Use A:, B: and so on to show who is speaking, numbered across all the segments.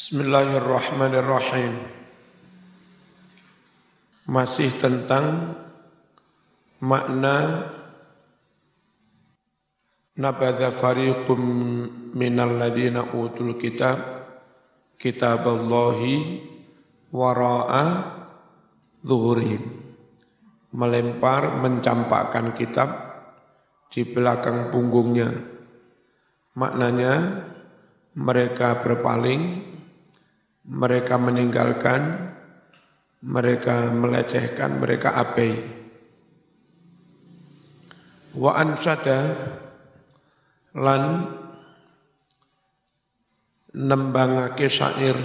A: Bismillahirrahmanirrahim. Masih tentang makna nabadha fariqum minal ladina utul kitab kitaballahi wara'a zuhurihim. Melempar, mencampakkan kitab di belakang punggungnya. Maknanya mereka berpaling mereka meninggalkan, mereka melecehkan, mereka abai. Wa ansada lan nembangake syair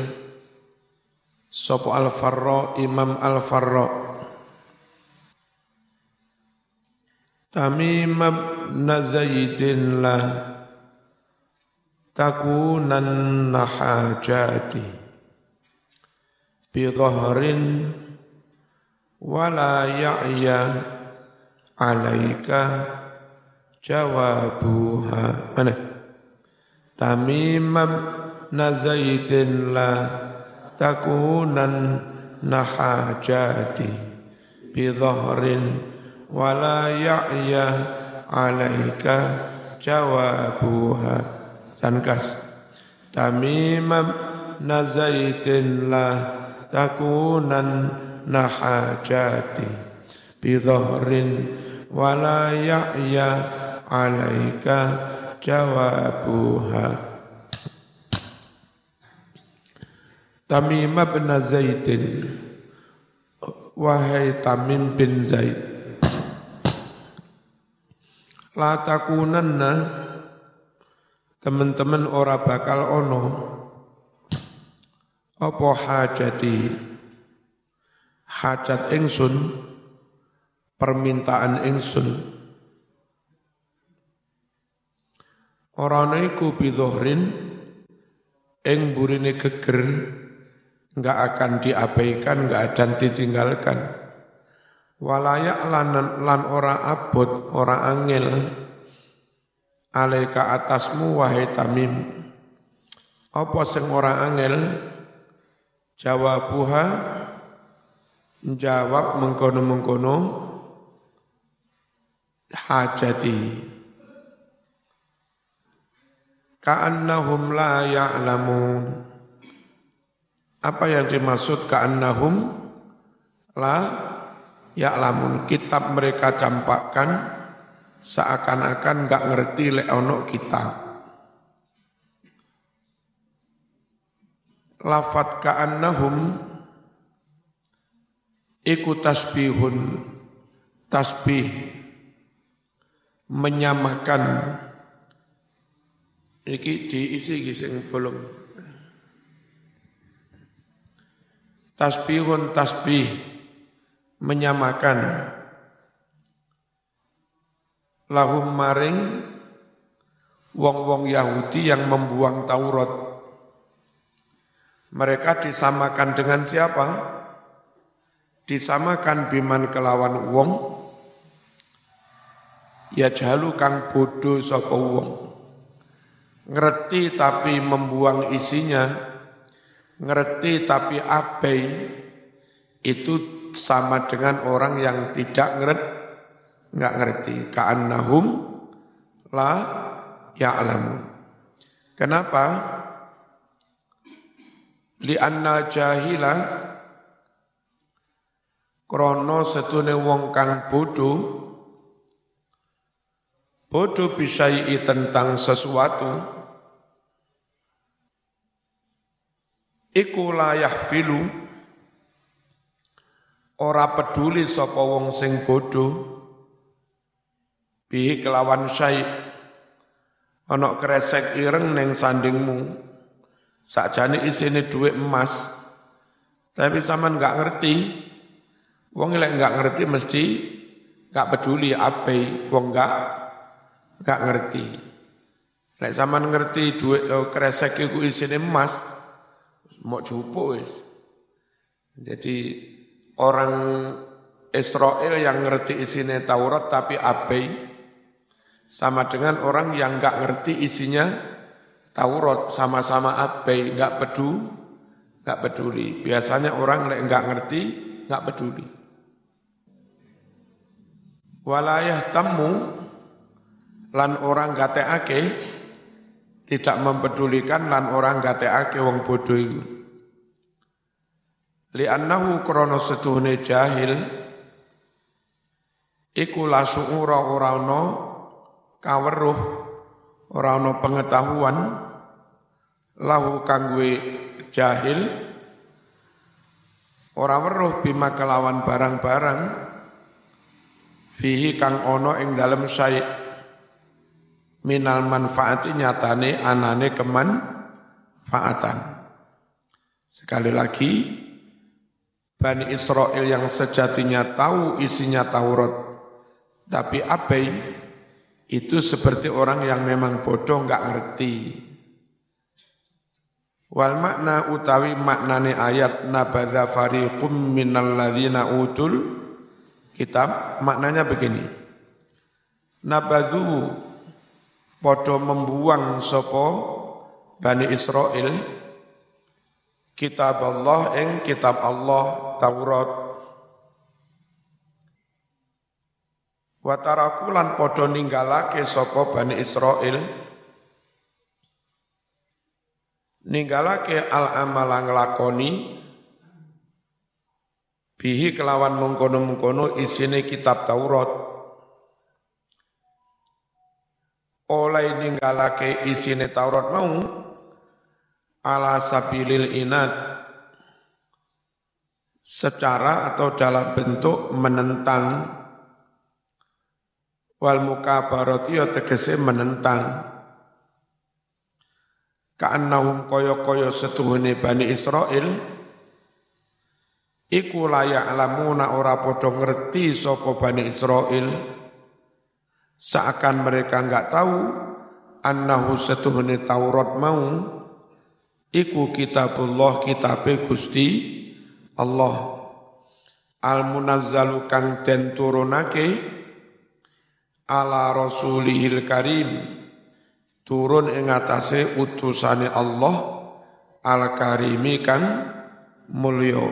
A: sapa al-farra Imam al-farra Tamim ibn Zaidin la takunan hajati bidhahrin wala ya'ya alaika jawabuha mana? Tamimam nazaitin la takunan nahajati bidhahrin wala ya'ya alaika jawabuha. Sankas tamimam nazaitin la takunan nahajati bidhahrin wala ya'ya alaika jawabuha. Tamim bin Zaidin Wahai Tamim bin Zaid La takunanna Teman-teman ora bakal ono apa hajati? Hajat ingsun permintaan ingsun. Orang iku bidhohrin ing burine geger enggak akan diabaikan enggak akan ditinggalkan. Walayak lan lan ora abot ora angel alaika atasmu wahai tamim. Apa sing ora angel Jawabuha jawab mengkono-mengkono. Hajati. Ka'annahum la ya'lamun. Apa yang dimaksud ka'annahum? La ya'lamun. Kitab mereka campakkan. Seakan-akan enggak ngerti lek ono kitab lafat ka'annahum iku tasbihun tasbih menyamakan. Iki diisi gising belum tasbihun tasbih menyamakan. Lahum maring wong-wong Yahudi yang membuang Taurat mereka disamakan dengan siapa? Disamakan biman kelawan wong ya jalu kang bodoh sapa wong. Ngerti tapi membuang isinya, ngerti tapi abai itu sama dengan orang yang tidak ngerti nggak ngerti ka'annahum la ya'lamun. Kenapa? Li anna jahila krono setune wong kang bodho bodho bisai tentang sesuatu iku layah filu ora peduli sapa wong sing bodho bi kelawan syai ana kresek ireng ning sandingmu Sakjane isine duit emas, tapi sama nggak ngerti. Wong lek nggak ngerti mesti nggak peduli apa, wong nggak nggak ngerti. Lek sama ngerti duit oh, kresek iku isine emas, mau cupu wis. Jadi orang Israel yang ngerti isinya Taurat tapi abai sama dengan orang yang nggak ngerti isinya Taurat sama-sama abai, nggak peduli, nggak peduli. Biasanya orang nggak ngerti, nggak peduli. Walayah tamu lan orang gateake tidak mempedulikan lan orang gateake wong bodoh itu. Li'annahu krono setuhne jahil iku ora ana kaweruh ora pengetahuan lahu kangwe jahil ora weruh bima kelawan barang-barang fihi kang ono ing dalem sai minal manfaati nyatane anane keman faatan sekali lagi Bani Israel yang sejatinya tahu isinya Taurat tapi abai itu seperti orang yang memang bodoh nggak ngerti. Wal makna utawi maknane ayat nabadha fariqum minal ladzina utul kitab maknanya begini. Nabadhu podo membuang sopo Bani Israel kitab Allah ing kitab Allah Taurat Watarakulan podo ninggalake sapa Bani Israel ninggalake al amala nglakoni bihi kelawan mengkono-mengkono isine kitab Taurat. Oleh ninggalake isine Taurat mau ala sabilil inat secara atau dalam bentuk menentang. Wal mukabarati ya tegese menentang ka'annahum kaya-kaya setuhune Bani Israel iku layak alamuna ora padha ngerti sapa Bani Israel seakan mereka enggak tahu annahu setuhune Taurat mau iku kitabullah kitabe Gusti Allah. Al munazzalu kang den turunake ala rasulihil karim turun ing atase utusane Allah al karimi kan mulya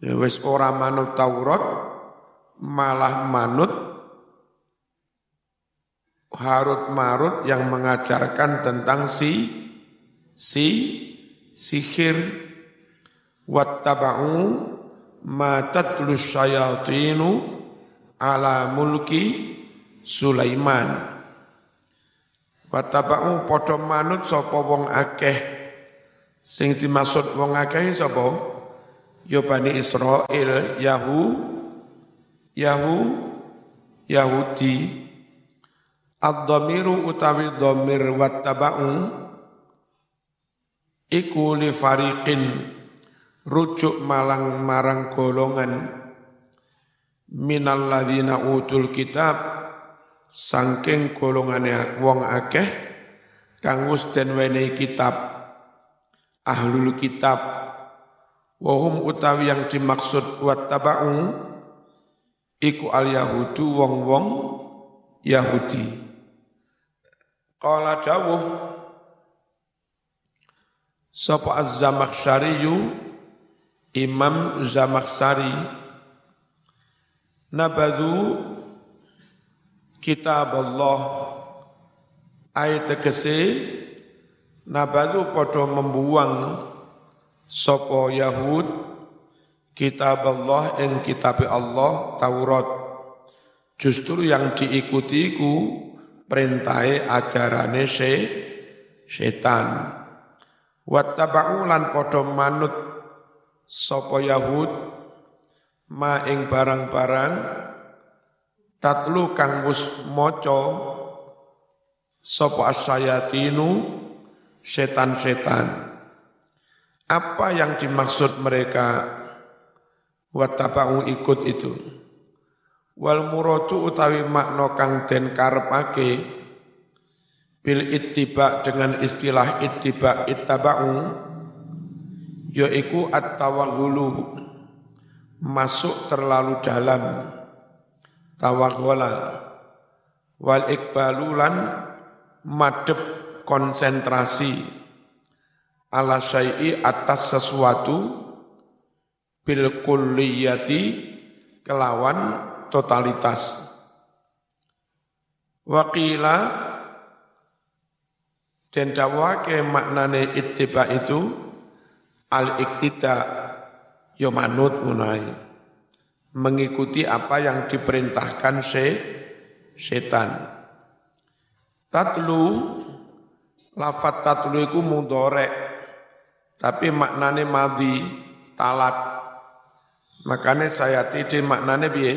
A: ya wis ora manut Taurat malah manut Harut Marut yang mengajarkan tentang si si sihir wattaba'u ma tatlus syayatinu ala mulki Sulaiman. Wataba'u padha manut sapa wong akeh sing dimaksud wong akeh sapa? Ya Bani Israel, Yahu, Yahu, Yahudi. Ad-dhamiru utawi dhamir wattaba'u iku li fariqin rujuk malang marang golongan minal ladzina utul kitab sangking golongane wong akeh kang wis den wenehi kitab ahlul kitab. Wahum utawi yang dimaksud wattaba'u iku al yahudu wong-wong Yahudi. Qala dawuh sapa az-zamakhsyari Imam Zamakhsyari nabadhu kitab Allah ayat tegese nabadhu padha membuang sopo Yahud kitab Allah ing kitab Allah Taurat. Justru yang diikuti ku perintahe ajarane se setan. Wattaba'u lan padha manut sapa Yahud ma ing barang-barang tatlu kang wis maca sapa asyayatinu? Setan-setan. Apa yang dimaksud mereka? Wattaba'u ikut itu. Wal muradu utawi makna kang den karepake bil ittiba dengan istilah ittiba ittaba'u yaiku at-tawahhulu masuk terlalu dalam tawagola. Wal ikbalulan madep konsentrasi. Ala syai'i atas sesuatu bil kulliyati kelawan totalitas. Wakila dan dawake maknane ittiba itu al iktida yo manut munai mengikuti apa yang diperintahkan se setan. Tatlu lafat tatlu iku mudorek tapi maknane madi talat. Makanya saya tidak maknane biye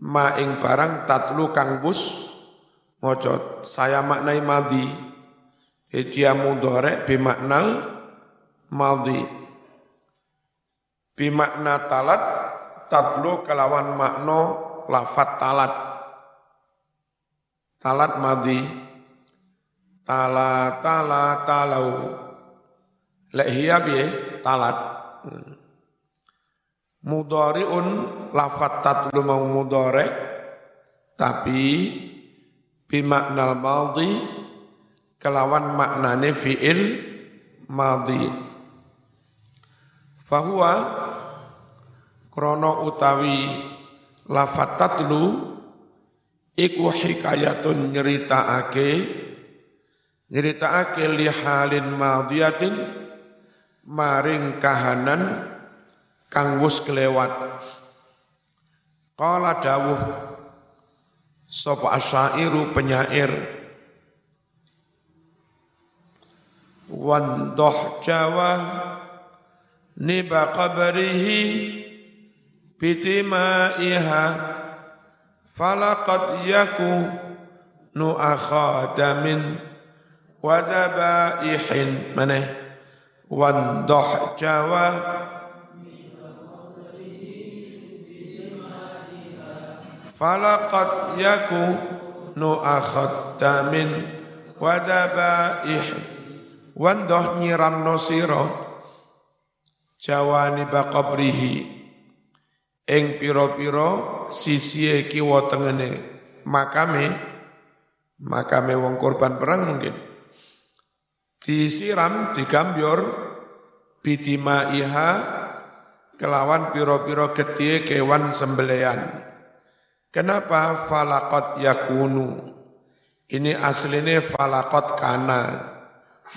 A: ma ing barang tatlu kang bus mocot saya maknai madi dia mudorek bimaknal madi bimakna talat tatlu kelawan makno lafat talat. Talat madi tala tala talau. Lek hiya biye talat. Hmm. Mudhari'un lafat tatlu mau mudhari tapi bimaknal madhi kelawan maknane fi'il madhi. Fahuwa krono utawi lafat tatlu iku hikayatun nyeritaake nyeritaake li halin madhiyatin maring kahanan kang wus kelewat. Qala dawuh sapa asyairu penyair? Wandoh jawa niba qabrihi bitimaiha falaqad yaku nu akhadamin wadabaihin maneh wandoh jawa falaqad yakunu akhaddamin wadabaih wandoh nyiramno sira jawani baqabrihi ing pira-pira sisihe kiwa tengene makame makame wong korban perang mungkin disiram digambyor bidima iha kelawan piro-piro getie kewan sembelian Kenapa falakot yakunu? Ini aslinya falakot kana.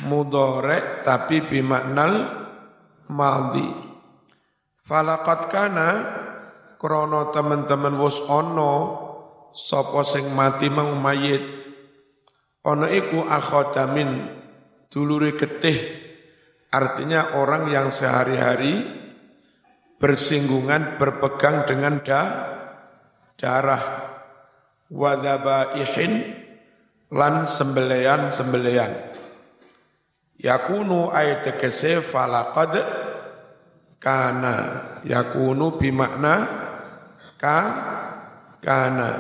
A: Mudorek tapi bimaknal maldi. Falakot kana krono teman-teman wus ono sopo sing mati mau mayit. Ono iku akhodamin duluri getih. Artinya orang yang sehari-hari bersinggungan berpegang dengan dah darah ihin lan sembelian-sembelian yakunu ay tegese falaqad kana yakunu bimakna ka kana.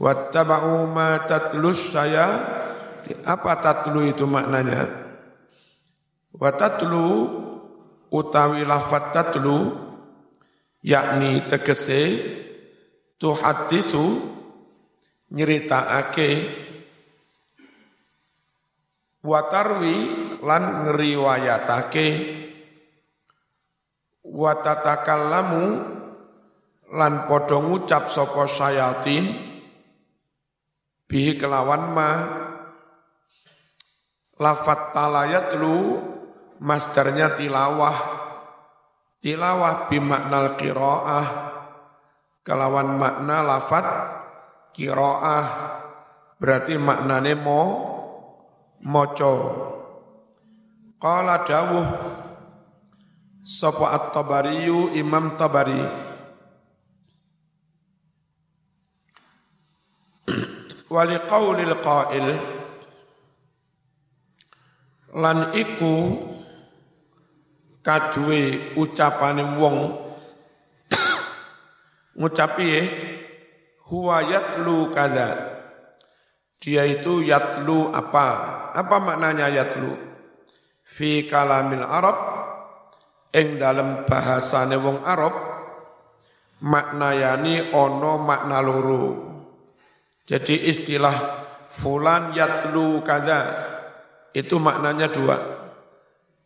A: Wattaba'u ma tatlus saya. Apa tatlu itu maknanya? Wa tatlu utawi lafat tatlu yakni tegese tuhaditsu nyeritakake watarwi lan ngriwayatake watatakallamu lan padha ngucap sapa sayatin bihi kelawan ma lafat talayat lu masdarnya tilawah tilawah bimaknal qiraah kelawan makna lafat kiroah berarti maknane mo moco. Qala dawuh sapa at-tabariyu imam tabari wali qaulil qail lan iku kaduwe ucapane wong ngucapi ya, huwa yatlu kaza. Dia itu yatlu apa? Apa maknanya yatlu? Fi kalamil Arab, ing dalam bahasane wong Arab, maknayani ono makna loro. Jadi istilah fulan yatlu kaza, itu maknanya dua.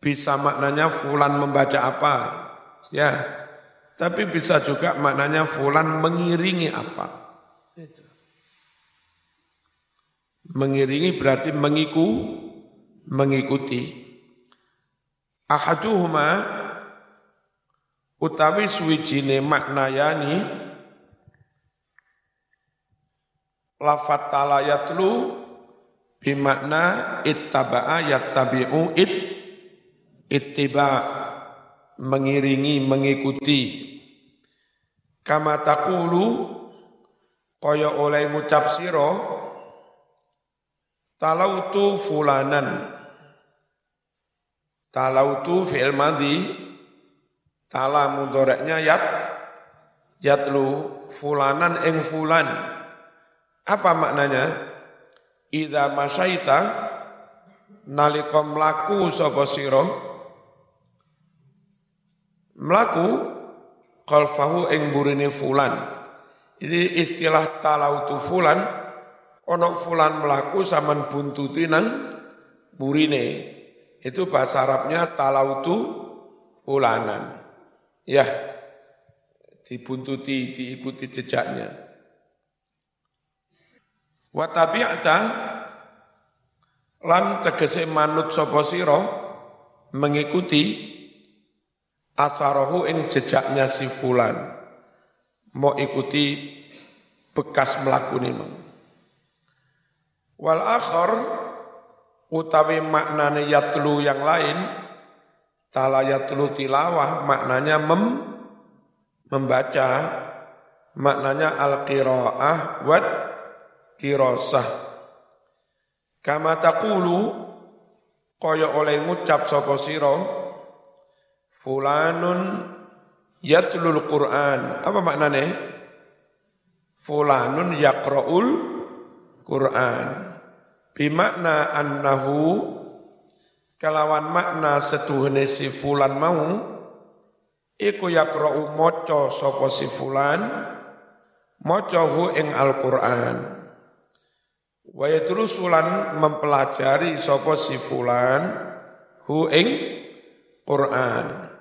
A: bisa maknanya fulan membaca apa, ya. Tapi bisa juga maknanya fulan mengiringi apa. Itu. Mengiringi berarti mengiku, mengikuti. Ahaduhuma utawi suwijine maknayani lafat talayatlu bimakna ittaba'a yattabi'u it ittiba mengiringi mengikuti. Kama taqulu kaya oleh ngucap sira talautu fulanan. Talautu fi'il madhi tala mudhoreknya yat yatlu fulanan ing fulan apa maknanya? Ida masaita nalika mlaku sapa sira? Mlaku khalfahu ing burine fulan. Ini istilah talautu fulan. Ono fulan mlaku saman buntuti nang burine itu bahasa Arabnya talautu fulanan. Ya dibuntuti diikuti jejaknya Wa tabi'ata lan tegese manut sapa sira mengikuti asarahu ing jejaknya si fulan. Mau ikuti bekas mlakune mau. Wal akhar utawi maknane yatlu yang lain tala yatlu tilawah maknanya mem, membaca maknanya al-qiraah wat dirasah kama taqulu kaya oleh ngucap sapa sira fulanun yatlul Qur'an. Apa maknane? Fulanun yaqra'ul Qur'an. Bimakna annahu kalawan makna setuhne si fulan mau iku yaqra'u maca sapa si fulan maca hu ing Al-Qur'an Wa sulan mempelajari sapa si fulan hu ing Quran.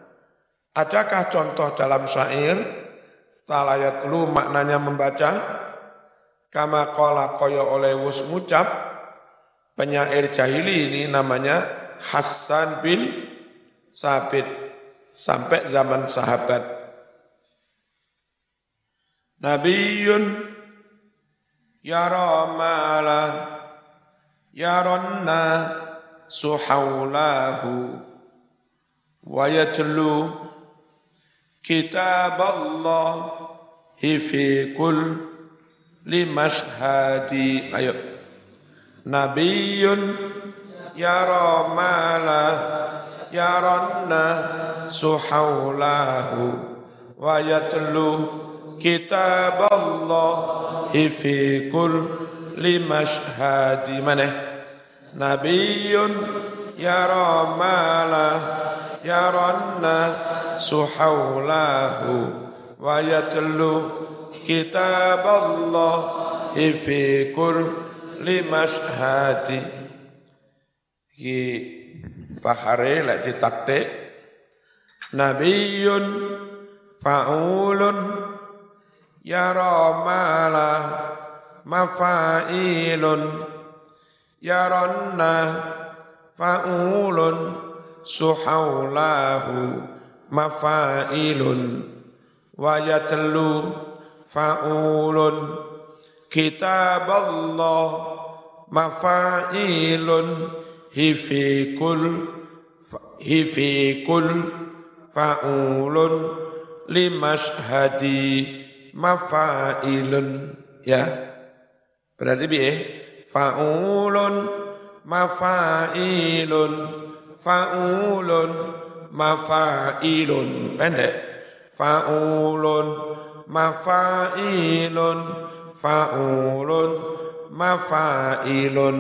A: Adakah contoh dalam syair? Talayatlu maknanya membaca. Kama qala oleh wus ngucap penyair jahili ini namanya Hasan bin Sabit sampai zaman sahabat. Nabiun يرى ما لا يرى الناس حوله ويتلو كتاب الله في كل لمشهد أيوه نبي يرى ما لا يرى الناس حوله ويتلو كتاب الله في كل مشهد. منه نبي يرى ما لا يرى الناس حوله ويتلو كتاب الله في كل مشهد. bahare lek ditaktik Nabiyun fa'ulun yara mala mafailun. Yaranna faulun. Suhaulahu mafailun. Wa yatlu faulun. Kitab Allah mafailun. Hifikul hifikul faulun. Limashhadi mafailun. Ya. Berarti bi faulun mafailun. Faulun mafailun. Pendek. Faulun mafailun. Faulun mafailun.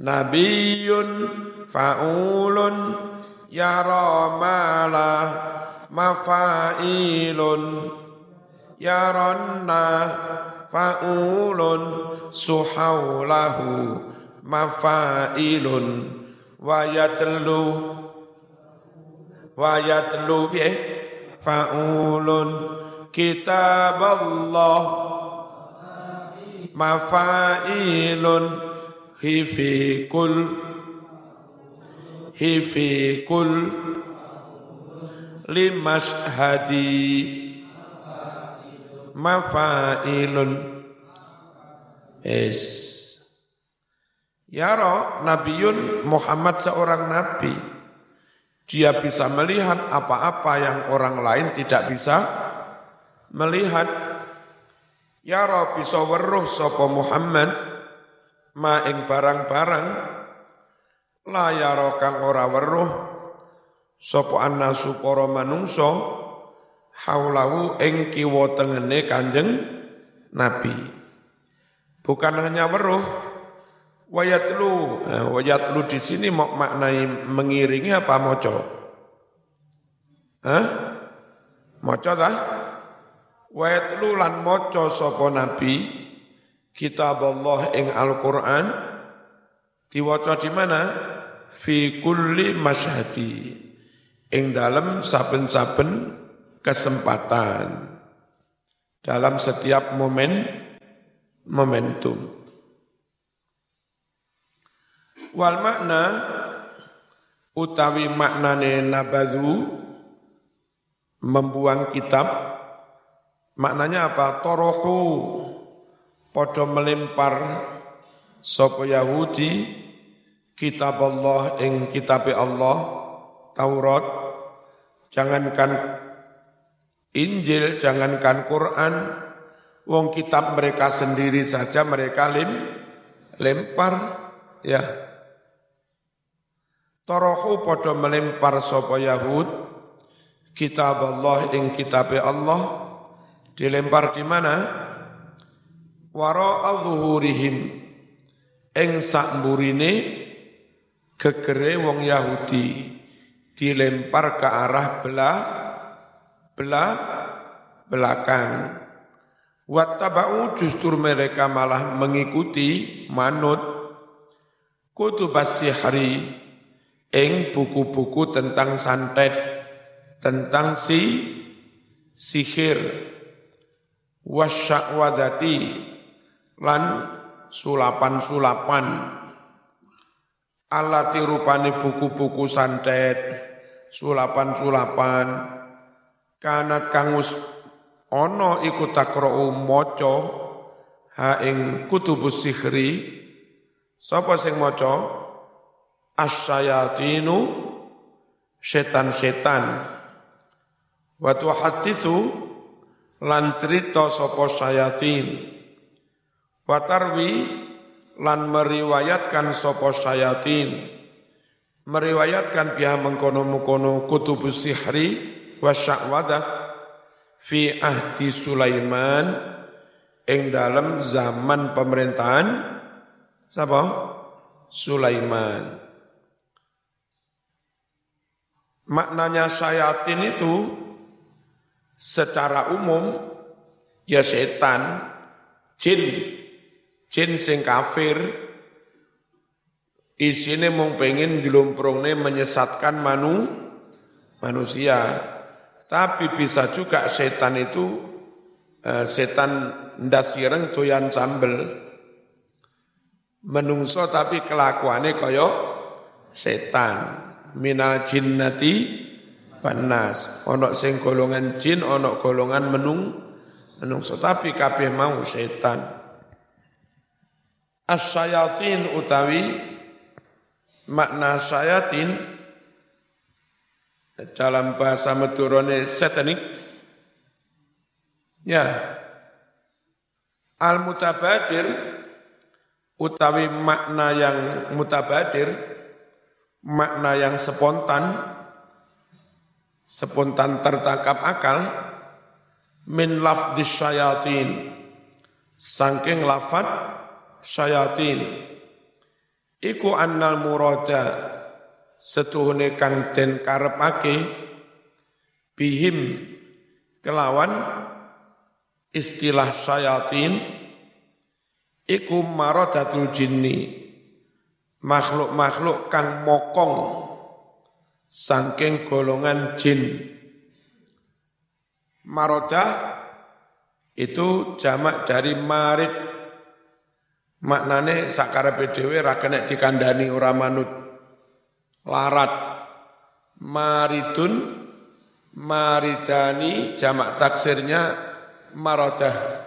A: Nabiyun faulun. Yara mala mafailun yaranna faulun suhaulahu mafailun wa yatlu wa yatlu bi faulun kitab Allah mafailun hifi kul hifi kul limas hadi mafailun. Es. Ya roh, Nabiun Muhammad seorang nabi. Dia bisa melihat apa-apa yang orang lain tidak bisa melihat. Ya roh, bisa weruh sopo Muhammad. Ma ing barang-barang. La ya roh kang ora weruh sopo annasu para manungso haulahu ing kiwa tengene Kanjeng Nabi. Bukan hanya weruh, Wayatlu, nah, wayatlu di sini mau maknai mengiringi apa moco? Hah? Moco tak? Wayatlu lan moco sopo nabi kitab Allah ing Al-Quran diwaca di mana? Fi kulli masyhadi ing dalam saben-saben kesempatan dalam setiap momen momentum. Wal makna utawi maknane nabadu membuang kitab maknanya apa? Torohu podo melempar sopo Yahudi kitab Allah ing kitab Allah Taurat jangankan Injil jangankan Quran. Wong kitab mereka sendiri saja mereka lim, lempar ya. Torohu podo melempar sopo Yahud. Kitab Allah ing kitab Allah. Dilempar di mana? Wara zuhurihim. Ing sakmburine gegere wong Yahudi. Dilempar ke arah belah belah belakang. Wattaba'u justru mereka malah mengikuti manut. Kutubas sihri ing buku-buku tentang santet, tentang si sihir, wasyakwadati, lan sulapan-sulapan, alati rupani buku-buku santet, sulapan-sulapan, kanat kangus ono iku takra'u moco ha ing kutubus sihri, sapa sing moco? asyayatinu setan-setan. Wa tuhaditsu lan cerita sapa sayatin wa tarwi lan meriwayatkan sapa sayatin meriwayatkan biha mengkono-mengkono kutubus sihri wa sya'wadah fi ahdi Sulaiman ing dalam zaman pemerintahan siapa? Sulaiman. Maknanya sayatin itu secara umum ya setan, jin, jin sing kafir, isine mung pengen dilumprungne menyesatkan manu, manusia. Tapi bisa juga setan itu eh, setan ndasireng doyan sambel. Menungso tapi kelakuannya koyok setan mina jinnati panas. Ono sing golongan jin, ono golongan menung, menungso. Tapi kabeh mau setan. As-sayatin utawi makna sayatin dalam bahasa Medurone satanik ya. Al-mutabadir utawi makna yang mutabadir makna yang spontan, spontan tertangkap akal, min lafdis syayatin, sangking lafad syayatin, iku annal murada, setuhune kang den karepake, bihim kelawan istilah syayatin, iku maradatul jinni, makhluk-makhluk kang mokong Sangking golongan jin. Marodah itu jamak dari marid. Maknane sakara dhewe ra kena dikandani ora manut. Larat. Maridun maridani jamak taksirnya marodah.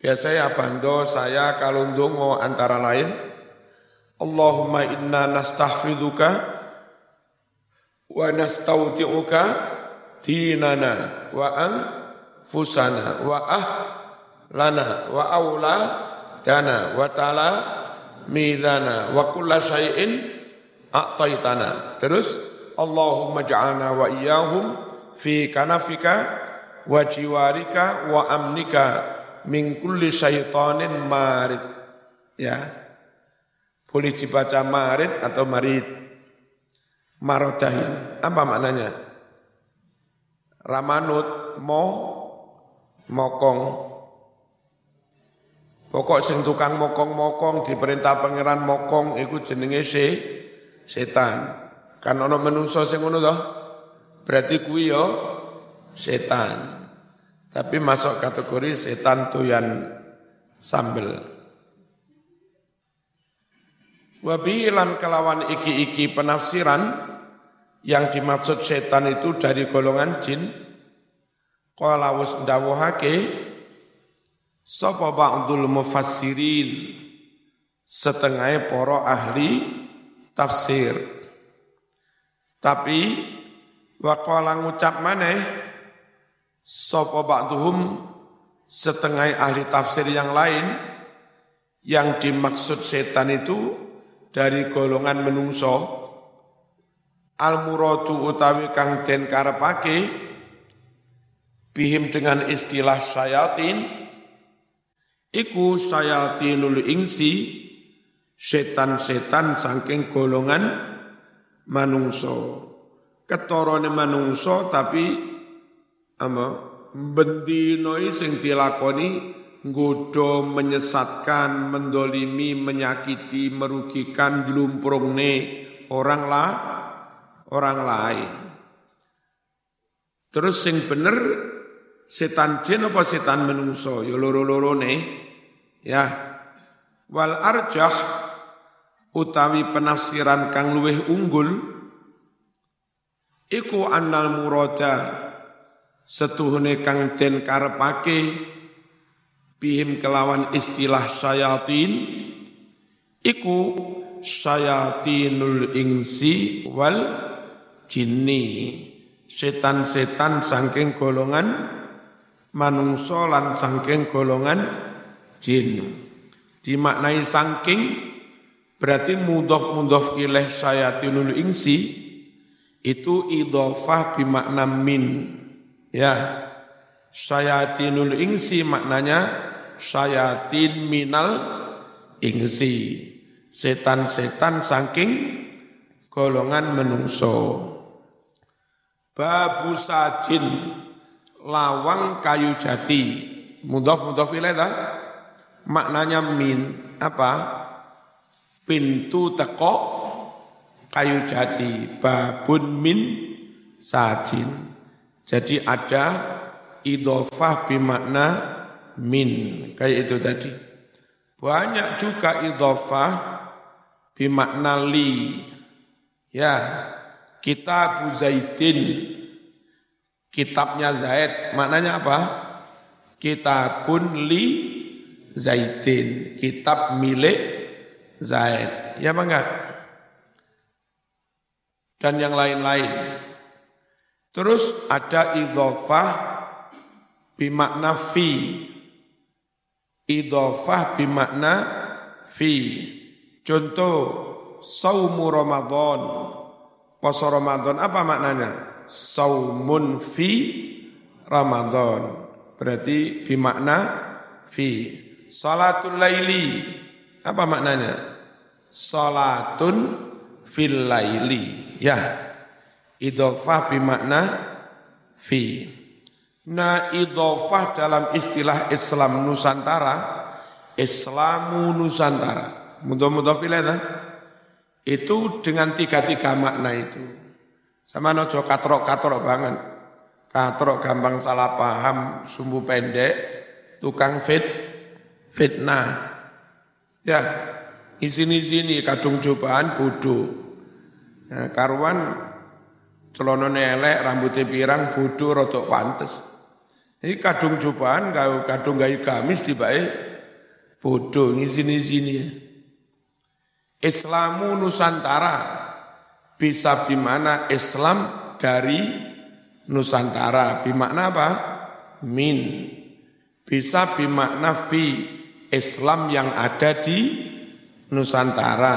A: Biasanya abando saya kalau ndonga antara lain Allahumma inna nastahfidhuka wa nastaudi'uka dinana wa anfusana wa ah lana wa aula dana wa ta'ala midana wa kulla syai'in a'taitana. Terus Allahumma ja'alna wa iyahum fi kanafika wa jiwarika wa amnika min kulli syaitanin marid. Ya. Boleh dibaca marid atau marid. Marodah ini. Apa maknanya? Ramanut, mo, mokong. Pokok sing tukang mokong-mokong diperintah pangeran mokong iku jenenge se setan. Kan ana menungso sing ngono to. Berarti kuwi yo setan. Tapi masuk kategori setan tuyan sambel. Wabilan kelawan iki-iki penafsiran yang dimaksud setan itu dari golongan jin. Qala was dawuhake sapa ba'dul mufassirin setengah poro ahli tafsir. Tapi waqala ngucap maneh sapa ba'duhum setengah ahli tafsir yang lain yang dimaksud setan itu dari golongan menungso al muradu utawi kang den karepake bihim dengan istilah sayatin iku sayatinul ingsi setan-setan saking golongan manungso ketorone manungso tapi apa bendinoi sing dilakoni nggoda menyesatkan, mendolimi, menyakiti, merugikan, nih orang lah, orang lain. Terus sing bener setan jin apa setan menungso? Ya loro-loro nih. Ya. Wal arjah utawi penafsiran kang luweh unggul iku annal murada setuhune kang den karepake bihim kelawan istilah sayatin iku sayatinul ingsi wal jinni setan-setan sangking golongan manungso lan sangking golongan jin. Dimaknai sangking berarti mudof mudof ileh sayatinul ingsi itu idofah bimakna min ya sayatinul ingsi maknanya sayatin minal ingsi. Setan-setan saking golongan menungso. Babu sajin lawang kayu jati. Mudhof ilaih Maknanya min apa? Pintu teko kayu jati. Babun min sajin. Jadi ada idofah bimakna min kayak itu tadi. Banyak juga idhofah bimakna li. Ya, kitab Zaidin. Kitabnya Zaid, maknanya apa? Kitabun li Zaidin, kitab milik Zaid. Ya enggak? Dan yang lain-lain. Terus ada idhofah bimakna fi idhofah bimakna fi. Contoh saumu Ramadan. Puasa Ramadan apa maknanya? Saumun fi Ramadan. Berarti bimakna fi. Salatul laili. Apa maknanya? Salatun fil laili. Ya. Idhofah bimakna fi. Nah idofah dalam istilah Islam Nusantara, Islamu Nusantara. Mudah-mudah itu dengan tiga-tiga makna itu. Sama nojo katrok-katrok banget. Katrok gampang salah paham, sumbu pendek, tukang fit, fitnah. Ya, izin-izini kadung cobaan bodoh. Nah, karuan celana elek, rambutnya pirang, bodoh, rotok pantes. Ini kadung cobaan, kadung gayu gamis tiba bodoh, izin-izini. Islamu Nusantara bisa bimana Islam dari Nusantara. Bimakna apa? Min. Bisa bimakna fi Islam yang ada di Nusantara.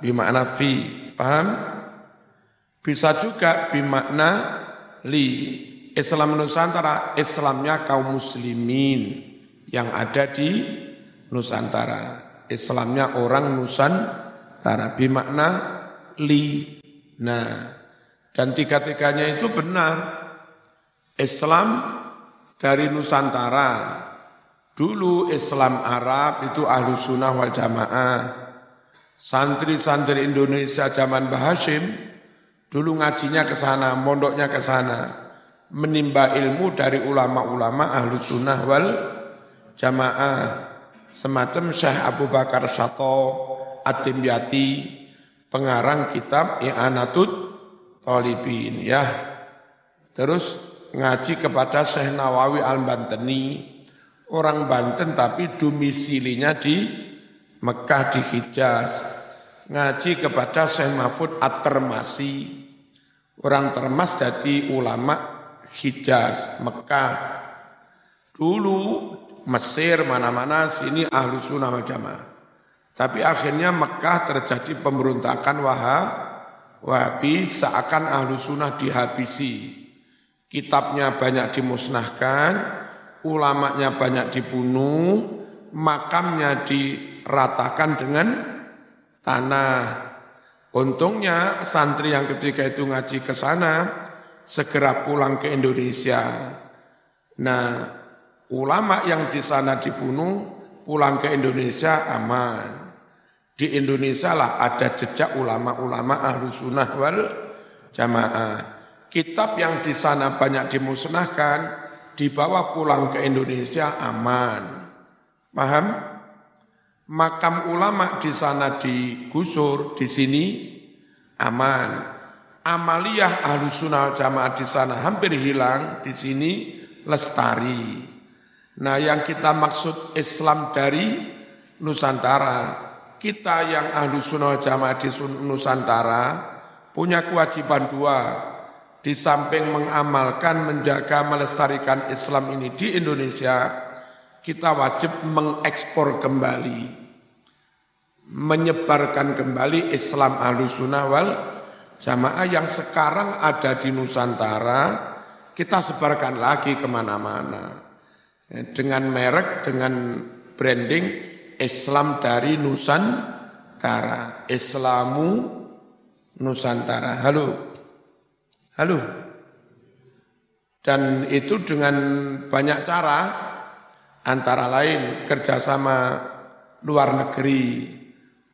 A: Bimakna fi. Paham? Bisa juga bimakna li. Islam Nusantara, Islamnya kaum muslimin yang ada di Nusantara. Islamnya orang Nusantara Tara bimakna li. Nah, dan tiga-tiganya itu benar. Islam dari Nusantara. Dulu Islam Arab itu ahlu sunnah wal jamaah. Santri-santri Indonesia zaman Bahashim, dulu ngajinya ke sana, mondoknya ke sana. Menimba ilmu dari ulama-ulama ahlu sunnah wal jamaah. Semacam Syekh Abu Bakar Sato, At-Timyati, pengarang kitab I'anatut Talibin ya. Terus ngaji kepada Syekh Nawawi Al-Banteni, orang Banten tapi domisilinya di Mekah di Hijaz. Ngaji kepada Syekh Mahfud At-Termasi, orang Termas jadi ulama Hijaz, Mekah. Dulu Mesir mana-mana sini ahlu sunnah wal. Tapi akhirnya Mekah terjadi pemberontakan Wahab, Wahabi seakan ahlu sunnah dihabisi. Kitabnya banyak dimusnahkan, ulamanya banyak dibunuh, makamnya diratakan dengan tanah. Untungnya santri yang ketika itu ngaji ke sana segera pulang ke Indonesia. Nah, ulama yang di sana dibunuh pulang ke Indonesia aman. Di Indonesia lah ada jejak ulama-ulama ahlu sunnah wal jamaah. Kitab yang di sana banyak dimusnahkan, dibawa pulang ke Indonesia aman. Paham? Makam ulama di sana digusur, di sini aman. Amaliyah ahlu jamaah di sana hampir hilang, di sini lestari. Nah yang kita maksud Islam dari Nusantara, kita yang ahlu jamaah di Nusantara punya kewajiban dua. Di samping mengamalkan, menjaga, melestarikan Islam ini di Indonesia, kita wajib mengekspor kembali, menyebarkan kembali Islam ahlu sunnah wal jamaah yang sekarang ada di Nusantara, kita sebarkan lagi ke mana-mana. Dengan merek, dengan branding Islam dari Nusantara. Islamu Nusantara. Halo. Halo. Dan itu dengan banyak cara, antara lain kerjasama luar negeri.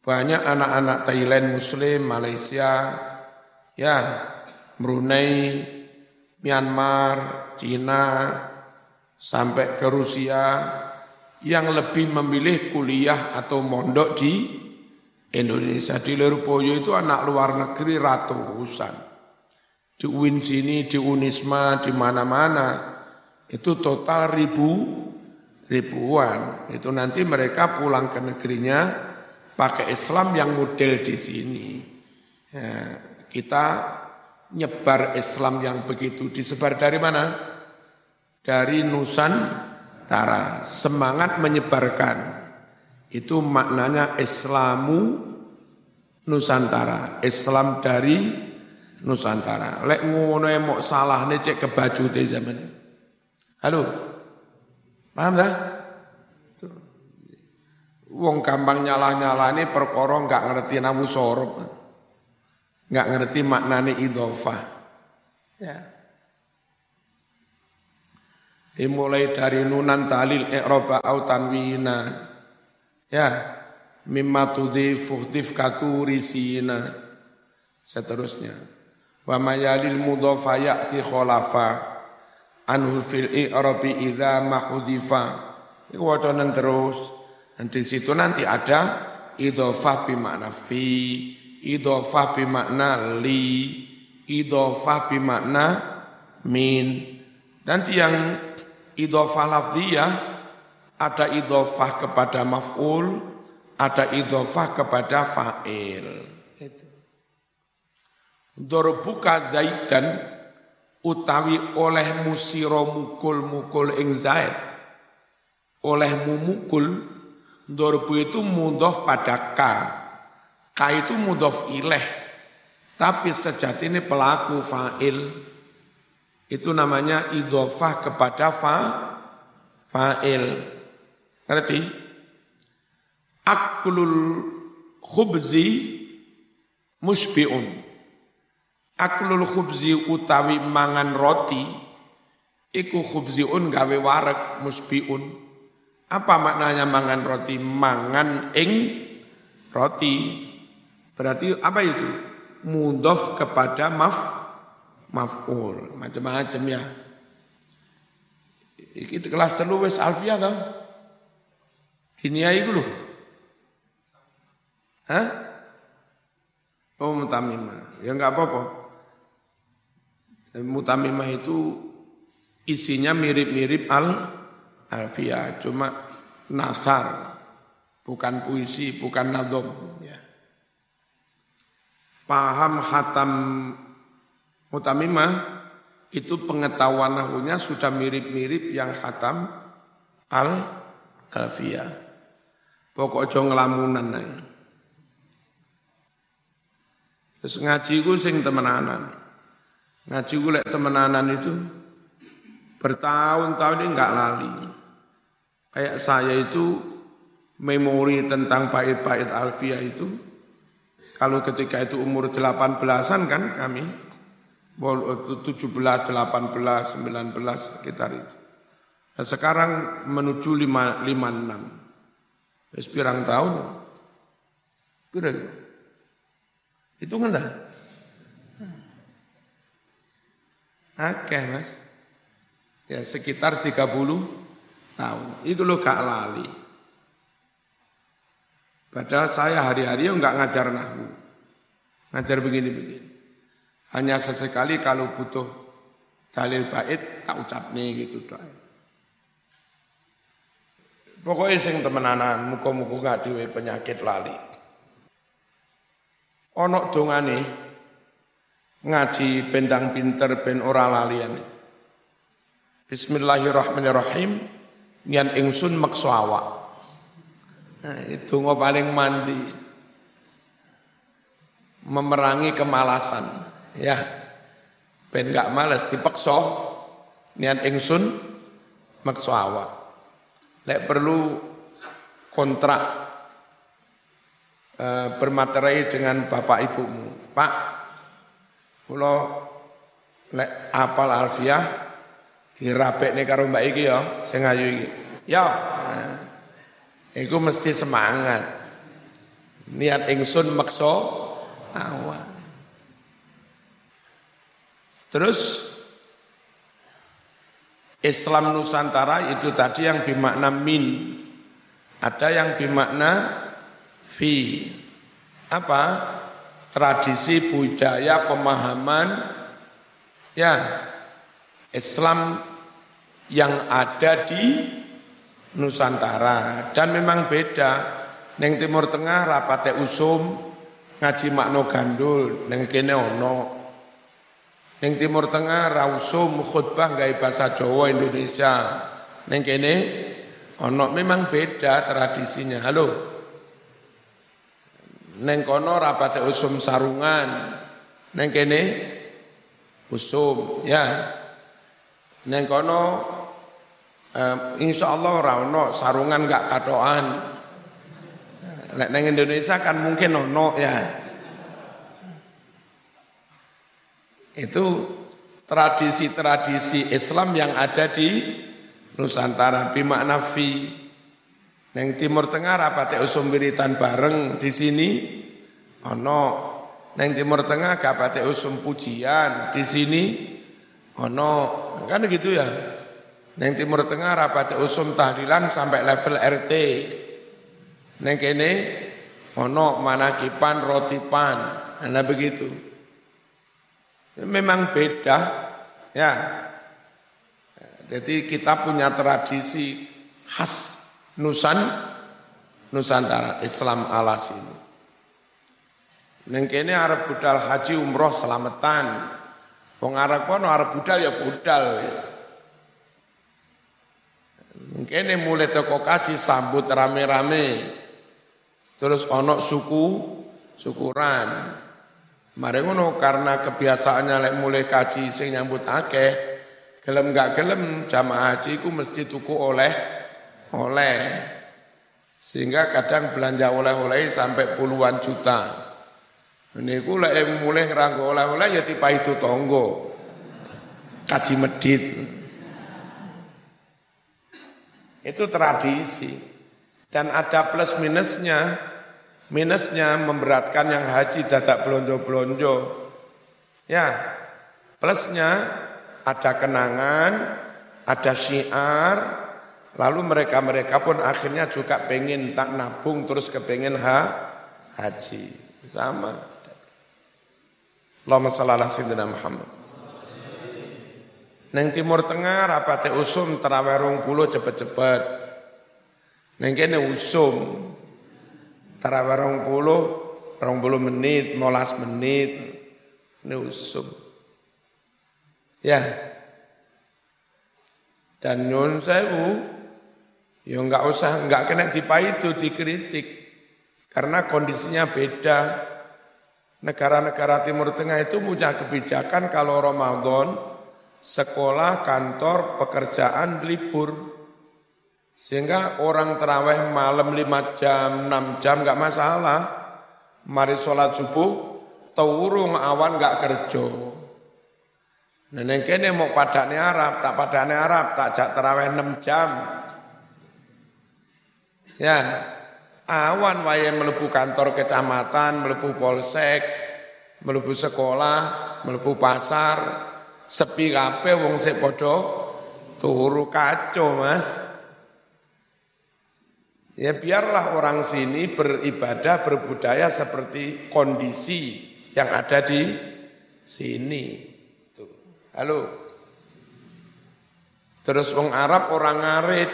A: Banyak anak-anak Thailand, Muslim, Malaysia, ya, Brunei, Myanmar, Cina, sampai ke Rusia, yang lebih memilih kuliah atau mondok di Indonesia. Di Lirboyo itu anak luar negeri ratusan. Di UIN sini, di Unisma, di mana-mana. Itu total ribu, ribuan. Itu nanti mereka pulang ke negerinya pakai Islam yang model di sini. Ya, kita nyebar Islam yang begitu disebar dari mana? Dari Nusan Nusantara, semangat menyebarkan. Itu maknanya Islamu Nusantara, Islam dari Nusantara. Lek ngono mau salah nih cek ke baju zaman ini. Halo, paham dah? Wong gampang nyalah-nyalah ini perkara nggak ngerti namu sorop, nggak ngerti maknanya idofah. Ya. mulai dari nunan talil i'roba au tanwina ya mimma tudif fuhtif katurisina seterusnya wa mayalil mudhafa ya'ti khalafa anhu fil i'rabi idza mahudhifa. Iku wacanen terus. Dan di situ nanti ada idhofah bi makna fi idhofah bi makna li idhofah bi makna min nanti yang idhofah lafziyah ada idhofah kepada maf'ul ada idhofah kepada fa'il. Itu. Dorbuka zaidan utawi oleh musiro mukul mukul ing zaid. Oleh mumukul dorbu itu mudof pada ka. Ka itu mudof ileh. Tapi sejati ini pelaku fa'il. Itu namanya idofah kepada fa fa'il. Ngerti? Aklul khubzi musbi'un aklul khubzi utawi mangan roti iku khubziun gawe warek musbiun apa maknanya mangan roti? Mangan ing roti. Berarti apa itu? Mudof kepada maf maf'ul. Macam-macam ya. Iki kelas telu wis alfiah to dinia iku lho. Hah? Oh mutamimah. Ya enggak apa-apa. Mutamimah itu isinya mirip-mirip al alfiah, cuma nasar, bukan puisi, bukan nadom. Ya. Paham hatam mutamimah itu pengetahuan nahunya sudah mirip-mirip yang hatam al alfiah. Pokok jong lamunan Terus ngaji ku sing temenanan. Ngaji gue temenanan itu bertahun-tahun ini enggak lali. Kayak saya itu memori tentang pahit-pahit Alfia itu, kalau ketika itu umur 18-an kan kami, 17, 18, 19 sekitar itu. Nah, sekarang menuju 5, 56. Wis pirang tahun. Pira itu kan dah. Akeh mas. Ya sekitar 30 tahun. Itu lo gak lali. Padahal saya hari-hari enggak ngajar nahu. Ngajar begini-begini. Hanya sesekali kalau butuh dalil bait tak ucap nih gitu doa. Pokoknya sing temenanan, muka-muka gak diwe penyakit lali. Onok dongane ngaji bendang pinter ben ora lalian. Bismillahirrahmanirrahim. Nian ingsun makso awak. Nah, itu paling mandi. Memerangi kemalasan. Ya. Ben gak males dipekso. Nian ingsun makso awak. Lek perlu kontrak eh, bermaterai dengan bapak ibumu. Pak, Kula lek apal alfiah dirapekne karo Mbak iki ya, sing ayu iki. Ya. Iku mesti semangat. Niat ingsun maksa awak. Terus Islam Nusantara itu tadi yang bermakna min. Ada yang bermakna fi. Apa? Tradisi budaya pemahaman ya Islam yang ada di Nusantara. Dan memang beda. Neng Timur Tengah rapate usum ngaji makno gandul neng kene ono. Neng Timur Tengah rausum khutbah gawe bahasa Jawa Indonesia. Neng kene ono. Memang beda tradisinya. Halo Neng kono rapate usum sarungan. Neng kene usum ya. Neng kono um, insya Allah rano sarungan gak katoan. Neng Indonesia kan mungkin ono ya. Itu tradisi-tradisi Islam yang ada di Nusantara bimakna fi Neng Timur Tengah rapate usum wiritan bareng di sini ono. Neng Timur Tengah gak pate usum pujian, di sini ono kan gitu ya. Neng Timur Tengah rapate usum tahlilan sampai level RT. Neng kene ono manakipan rotipan, nah begitu. Memang beda, ya. Jadi kita punya tradisi khas Nusan Nusantara Islam ala sini. Neng kene arep budal haji umroh selamatan. Wong Arab kono arep budal ya budal wis. Kene mulai teko kaji sambut rame-rame. Terus ono suku syukuran. Mari ngono karena kebiasaannya lek mulai kaji sing nyambut akeh, gelem gak gelem jamaah haji ku mesti tuku oleh oleh. Sehingga kadang belanja oleh-oleh sampai puluhan juta. Niku lek mulai ngeranggo oleh-oleh ya tipe itu tonggo. Kaji medit. Itu tradisi. Dan ada plus minusnya. Minusnya memberatkan yang haji dadak belonjo-belonjo. Ya, plusnya ada kenangan, ada syiar, lalu mereka-mereka pun akhirnya juga pengen tak nabung terus kepengen ha, haji. Sama. Allahumma salli ala sayyidina Muhammad. Neng Timur Tengah rapate usum terawih puluh cepet-cepet. Neng kene usum terawih puluh, rong puluh menit, molas menit. Ini usum. Ya. Dan nyun ya enggak usah, enggak kena itu dikritik. Karena kondisinya beda. Negara-negara Timur Tengah itu punya kebijakan kalau Ramadan sekolah, kantor, pekerjaan libur. Sehingga orang terawih malam 5 jam, 6 jam nggak masalah. Mari sholat subuh, turung awan nggak kerja. Nenek kene mau padane Arab, tak padane Arab, tak jak terawih 6 jam. Ya, Awan wae melebu kantor kecamatan, melebu polsek, melebu sekolah, melebu pasar, sepi kabeh wong sik padha turu kacau, Mas. Ya biarlah orang sini beribadah, berbudaya seperti kondisi yang ada di sini. Halo. Terus wong Arab orang ngarit,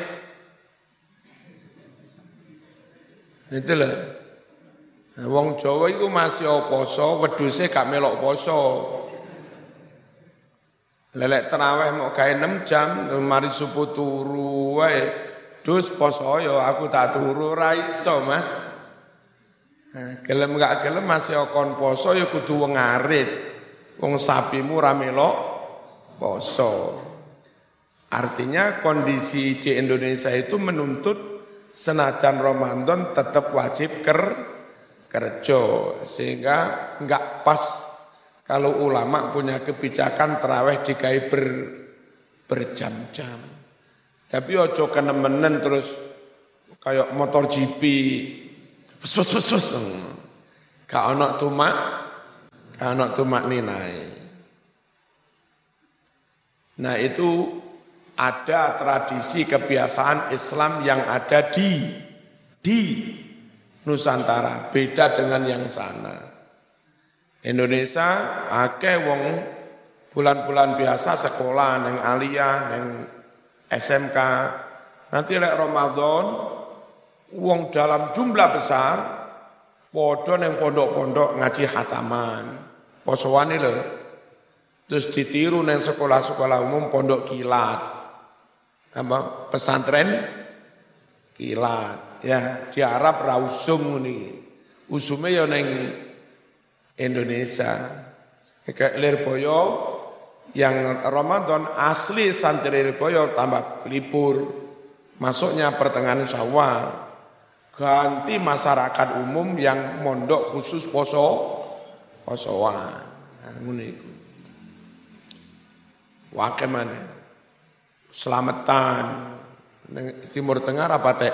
A: Itulah. Nah, wong Jawa itu masih poso, wedhuse gak melok poso. Lelek terawih mau kae 6 jam, mari subuh turu wae. Dus poso yo aku tak turu ra iso, Mas. Nah, gelem gak gelem masih kon poso ya kudu wong ngarit. Wong sapimu ra melok poso. Artinya kondisi di Indonesia itu menuntut senajan Ramadan tetap wajib ker kerja sehingga enggak pas kalau ulama punya kebijakan terawih dikai ber, berjam-jam. Tapi ojo kenemenen terus kayak motor GP pus pus pus pus. Gak ono tumak, gak ono tumak ninai. Nah itu ada tradisi kebiasaan Islam yang ada di di Nusantara, beda dengan yang sana. Indonesia akeh wong bulan-bulan biasa sekolah neng aliyah neng SMK. Nanti lek Ramadan wong dalam jumlah besar podo neng pondok-pondok ngaji hataman. Posoane lho. Terus ditiru neng sekolah-sekolah umum pondok kilat apa? Pesantren? Kilat ya. Di Arab rausum ini usume ya neng Indonesia. Kayak Lirboyo yang Ramadan asli santri Lirboyo tambah libur. Masuknya pertengahan Syawal. Ganti masyarakat umum yang mondok khusus poso posoan. Nah, ini Wakil mana? Selamatan. Timur Tengah rapate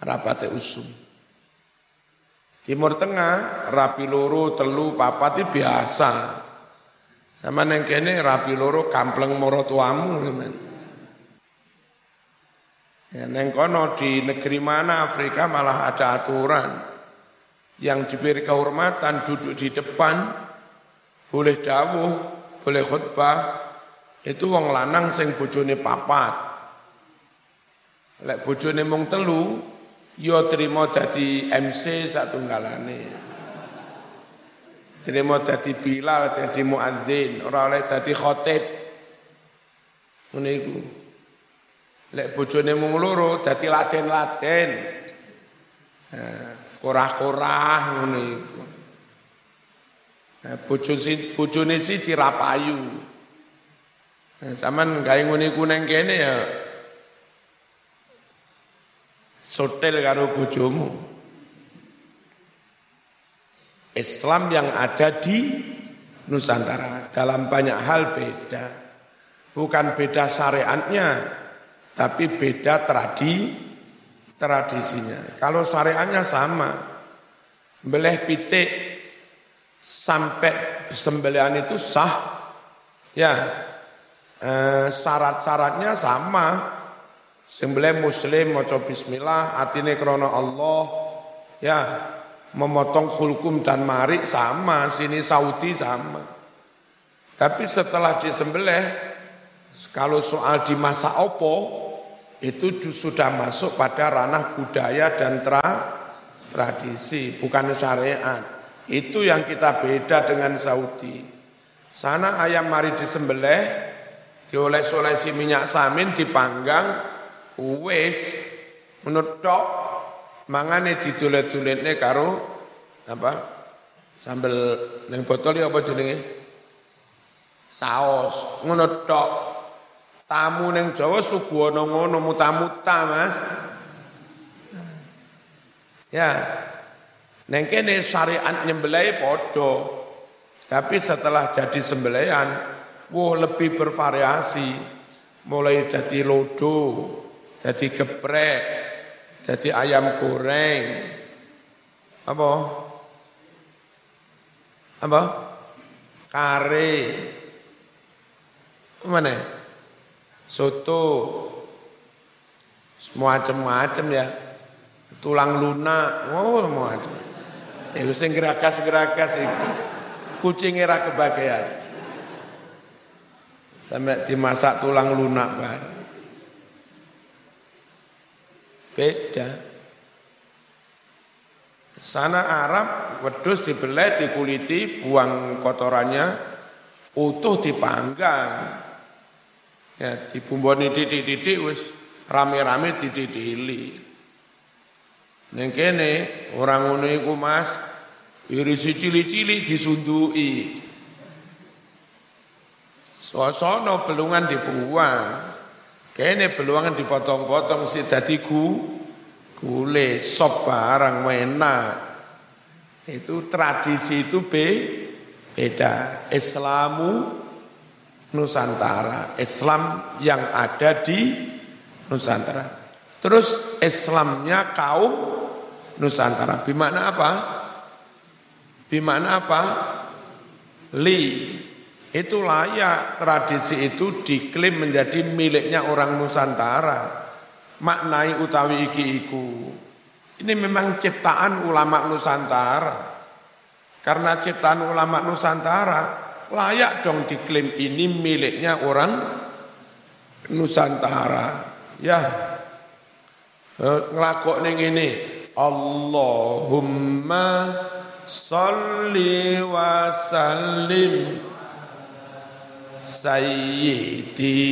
A: rapate usum. Timur Tengah rapi loro telu papat itu biasa. Sama neng kene rapi loro kampleng moro tuamu Ya, neng kono di negeri mana Afrika malah ada aturan yang diberi kehormatan duduk di depan boleh dawuh, boleh khutbah itu wong lanang sing bojone papat. Lek bojone mung telu, yo trimo dadi MC satunggalane. Trimo dadi Bilal, dadi muadzin, ora oleh dadi khatib. Ngene iku. Lek bojone mung loro dadi laten-laten. Korah-korah ngono iku. Bojone bojone siji. Saman gawe ngene iku nang kene ya sotel karo bojomu. Islam yang ada di Nusantara dalam banyak hal beda. Bukan beda syariatnya, tapi beda tradi tradisinya. Kalau syariatnya sama, beleh pitik sampai sembelian itu sah, ya eh, syarat-syaratnya sama. Sembelih muslim maca bismillah, atine krana Allah, ya memotong hulkum dan marik sama, sini Saudi sama. Tapi setelah disembelih, kalau soal di masa opo, itu sudah masuk pada ranah budaya dan tra, tradisi, bukan syariat. Itu yang kita beda dengan Saudi. Sana ayam mari disembelih, dioles-olesi minyak samin, dipanggang, wis menutok, mangane didulet-duletne karo apa? Sambel neng botol ya apa jenenge? Saos, ngono tok. Tamu neng Jawa suguhana ngono muta-muta, Mas. Ya. Neng kene syariat nyembelih padha. Tapi setelah jadi sembelihan, wah lebih bervariasi. Mulai jadi lodo, jadi geprek, jadi ayam goreng. Apa? Apa? Kare. Mana? soto, macam-macam ya, tulang lunak, oh macam. Itu sing gerakas-gerakas itu, kucing era kebagian. Sampai dimasak tulang lunak kan. Beda. Sana Arab, wedus dibelai, dikuliti, buang kotorannya, utuh dipanggang. Ya dibumboni titik-titik wis rame-rame dididili. Ning kene orang ngono iku Mas, irisi cili-cili disundui. Sosono belungan dibuang. Kene belungan dipotong-potong si dadi gu gule sop barang enak. Itu tradisi itu be, beda. Islamu Nusantara, Islam yang ada di Nusantara. Terus Islamnya kaum Nusantara. Bimana apa? Bimana apa? Li. Itu layak tradisi itu diklaim menjadi miliknya orang Nusantara. Maknai utawi iki iku. Ini memang ciptaan ulama Nusantara. Karena ciptaan ulama Nusantara layak dong diklaim ini miliknya orang Nusantara. Ya, eh, ngelakok nih ini. Allahumma salli wa sallim Sayyidina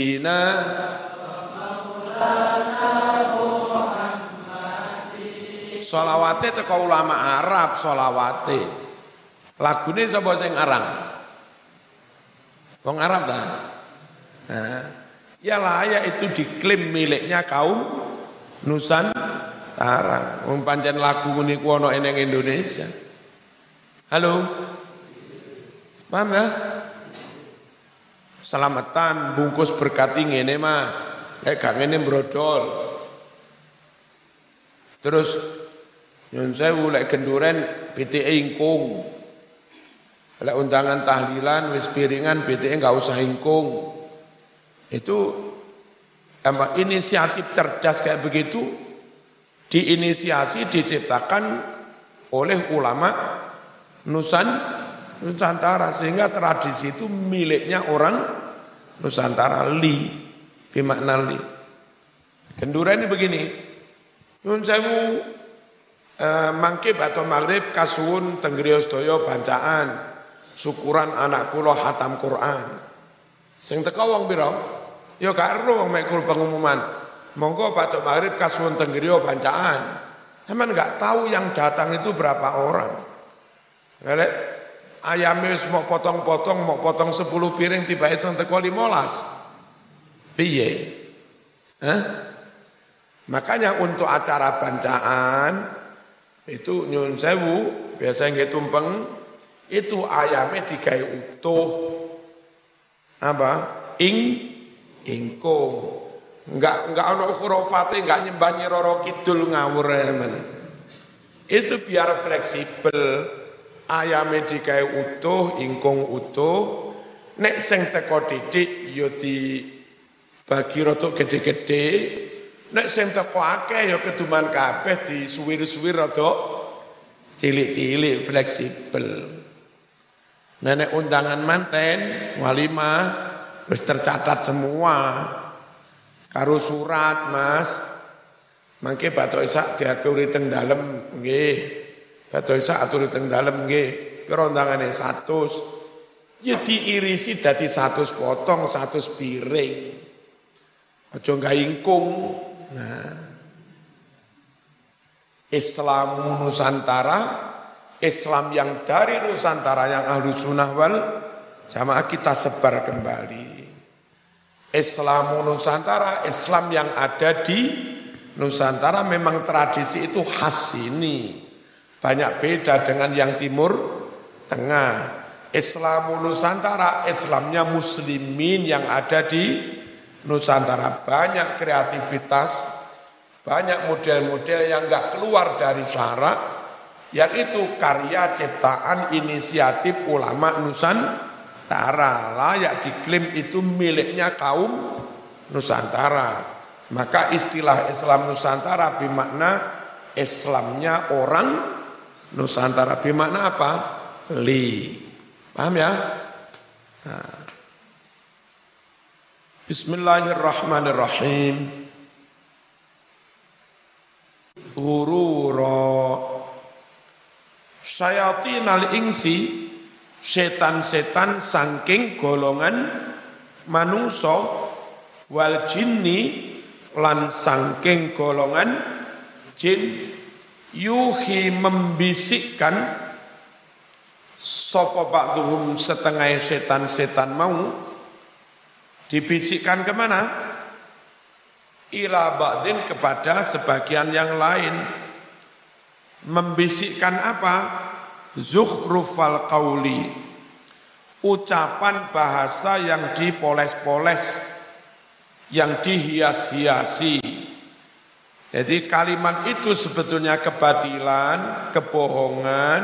A: Solawate teko ulama Arab solawate. Lagune sapa sing arang? Wong Arab dah. Nah, ya itu diklaim miliknya kaum Nusantara. Wong pancen lagu ngene ku ana Indonesia. Halo. Paham ya? Selamatan bungkus berkati ngene Mas. Kayak gak ngene brodol. Terus nyun sewu lek genduren BTE ingkung. Lek undangan tahlilan wis piringan BTE nggak usah ingkung. Itu apa inisiatif cerdas kayak begitu diinisiasi diciptakan oleh ulama Nusan Nusantara sehingga tradisi itu miliknya orang Nusantara li bimakna li. Kendura ini begini. Nun sewu eh, mangke atau maghrib kasuun tenggriya sedaya bancaan syukuran anak kula hatam Quran. Sing teko wong pira? Ya gak ero wong mek pengumuman. Monggo Pak Maghrib kasuwun tenggriya bancaan. Sampeyan enggak tahu yang datang itu berapa orang. Lek ayam wis mau potong-potong, mau potong 10 piring tiba sing teko 15. Piye? Hah? Makanya untuk acara bancaan itu nyun sewu biasanya nggih tumpeng itu ayamnya digawe utuh apa ing ingkung enggak enggak ono khurafate enggak nyembah nyiroro kidul ngawur mana itu biar fleksibel ayame digawe utuh ingkung utuh nek sing teko didik ya di bagi rada gede-gede nek sing teko akeh ya keduman kabeh disuwir-suwir rada cilik-cilik fleksibel nenek undangan manten walimah Wis tercatat semua. Karo surat, Mas. Mangke Batok Isak diaturi teng dalem nggih. Batok Isak aturi teng dalem nggih. Pira undangane 100. Ya diirisi dadi 100 potong, 100 piring. Aja gak ingkung. Nah. Islam Nusantara, Islam yang dari Nusantara yang ahlu sunnah wal jamaah kita sebar kembali. Islam Nusantara, Islam yang ada di Nusantara memang tradisi itu khas ini. Banyak beda dengan yang timur tengah. Islam Nusantara, Islamnya muslimin yang ada di Nusantara. Banyak kreativitas, banyak model-model yang enggak keluar dari syarak, yang itu karya ciptaan inisiatif ulama Nusantara Nusantara layak diklaim itu miliknya kaum Nusantara. Maka istilah Islam Nusantara bermakna Islamnya orang Nusantara. Bermakna apa? Li. Paham ya? Nah. Bismillahirrahmanirrahim. Hururo Syayatin al-ingsi setan-setan sangking golongan manungso wal jinni lan sangking golongan jin yuhi membisikkan sopo ba'duhum setengah setan-setan mau dibisikkan ke mana? Ila ba'din kepada sebagian yang lain membisikkan apa? Zuhrufal qawli ucapan bahasa yang dipoles-poles yang dihias-hiasi jadi kalimat itu sebetulnya kebatilan, kebohongan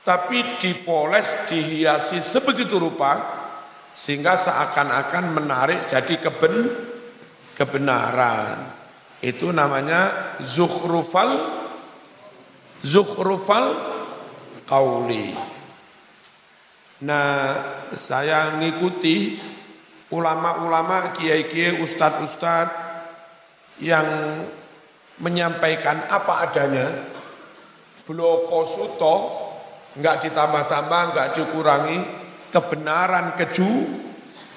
A: tapi dipoles, dihiasi sebegitu rupa sehingga seakan-akan menarik jadi keben kebenaran. Itu namanya zukhrufal zukhrufal qauli. Nah, saya ngikuti ulama-ulama, kiai-kiai, ustad-ustad yang menyampaikan apa adanya. Bloko suto, enggak ditambah-tambah, enggak dikurangi, kebenaran, keju,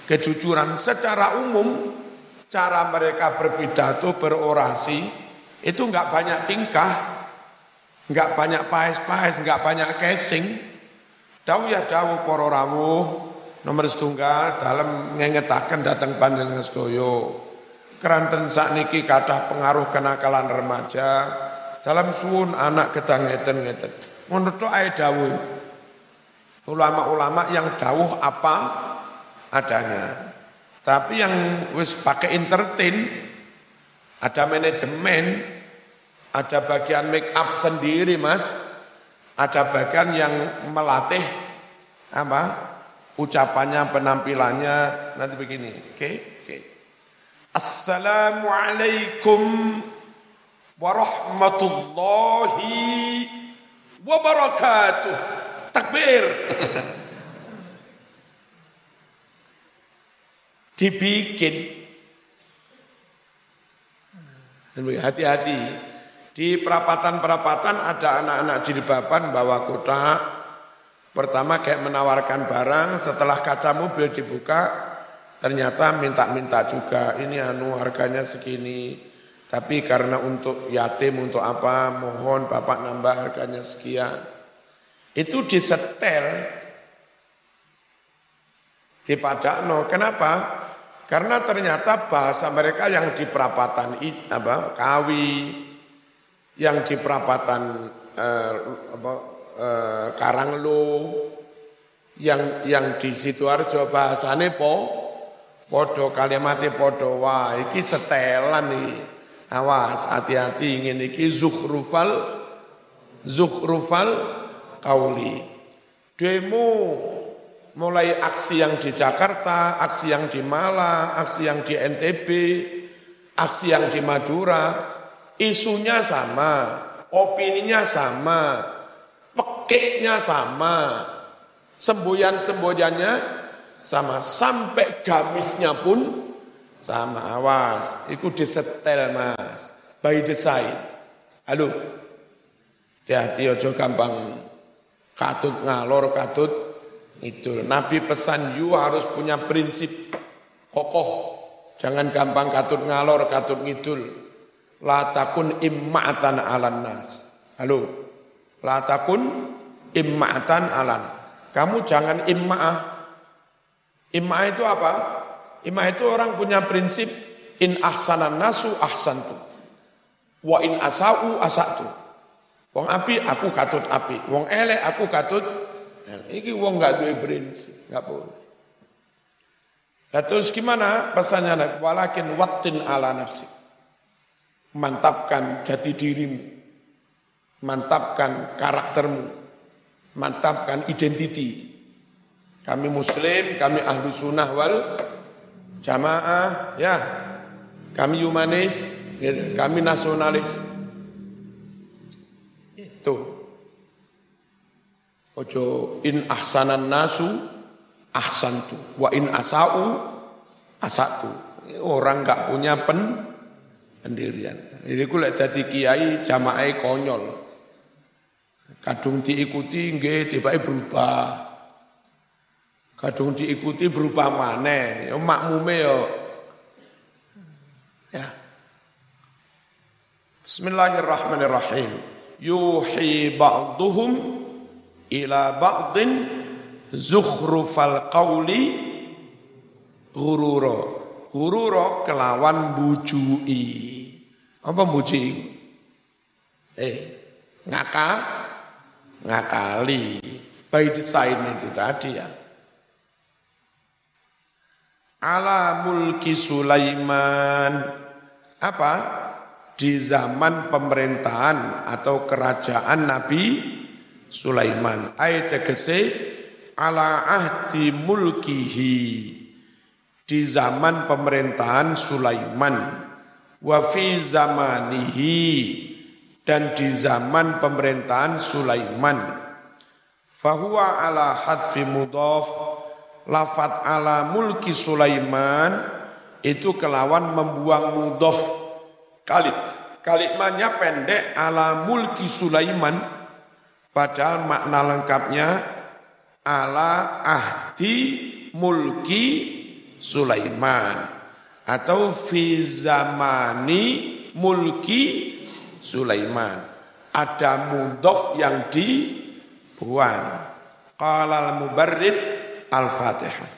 A: kejujuran secara umum, cara mereka berpidato, berorasi, itu enggak banyak tingkah, Enggak banyak paes-paes, enggak banyak casing. Dawu ya dawu rawuh nomor setunggal dalam ngengetaken datang panjenengan sedaya. Keranten sakniki kathah pengaruh kenakalan remaja dalam suun anak gedang ngeten-ngeten. Tok ae dawuh. Ulama-ulama yang dawuh apa adanya. Tapi yang wis pakai entertain ada manajemen ada bagian make up sendiri mas. Ada bagian yang melatih apa ucapannya, penampilannya nanti begini. Oke, okay? Assalamualaikum warahmatullahi wabarakatuh. Takbir. Dibikin. Hati-hati. Di perapatan-perapatan ada anak-anak jilbaban bawa kotak. Pertama kayak menawarkan barang, setelah kaca mobil dibuka, ternyata minta-minta juga. Ini anu harganya segini. Tapi karena untuk yatim, untuk apa, mohon Bapak nambah harganya sekian. Itu disetel di Padakno. Kenapa? Karena ternyata bahasa mereka yang di perapatan apa, Kawi, yang di perapatan eh, apa, eh, Karanglo, yang yang di sidoarjo bahasane po, podo kalimatnya podo wah iki setelan nih awas hati-hati ingin iki. Zukhrufal zukhrufal kauli. Demo mulai aksi yang di Jakarta, aksi yang di Malang, aksi yang di NTB, aksi yang di Madura, isunya sama, opininya sama, pekiknya sama, semboyan-semboyannya sama, sampai gamisnya pun sama. Awas, itu disetel mas, by design. Halo, hati-hati ojo gampang katut ngalor katut itu. Nabi pesan you harus punya prinsip kokoh, jangan gampang katut ngalor katut ngidul la takun imma'atan alan nas. Halo. La takun imma'atan alan. Kamu jangan imma'ah. Imma'ah itu apa? Imma'ah itu orang punya prinsip in ahsanan nasu ahsantu. Wa in asau asatu. Wong api aku katut api, wong elek aku katut Iki wong gak duwe prinsip, gak boleh. Nah, terus gimana pesannya? Walakin watin ala nafsi mantapkan jati dirimu, mantapkan karaktermu, mantapkan identiti. Kami muslim, kami ahlu sunnah wal jamaah, ya. Kami humanis, ya, kami nasionalis. Itu. Ojo in ahsanan nasu ahsantu wa in asau asatu. Orang nggak punya pen pendirian. Ku lek dadi kiai jamaah konyol. Kadung diikuti nggih tibake berubah. Kadung diikuti berubah maneh, ya makmume yo. Ya. Bismillahirrahmanirrahim. Yuhi ba'duhum ila ba'din zukhrufal qawli ghurura. Ghurura kelawan bujui. Apa muji? Eh, ngaka, ngakali. By design itu tadi ya. Ala mulki Sulaiman. Apa? Di zaman pemerintahan atau kerajaan Nabi Sulaiman. Ayat tegese ala ahdi mulkihi. Di zaman pemerintahan Sulaiman wa fi zamanihi dan di zaman pemerintahan Sulaiman fahuwa ala hadfi mudhaf lafat ala mulki Sulaiman itu kelawan membuang mudhaf kalib kalimatnya pendek ala mulki Sulaiman padahal makna lengkapnya ala ahdi mulki Sulaiman atau fi zamani mulki Sulaiman. Ada mudhof yang dibuang. Qala al-mubarrid al-Fatihah.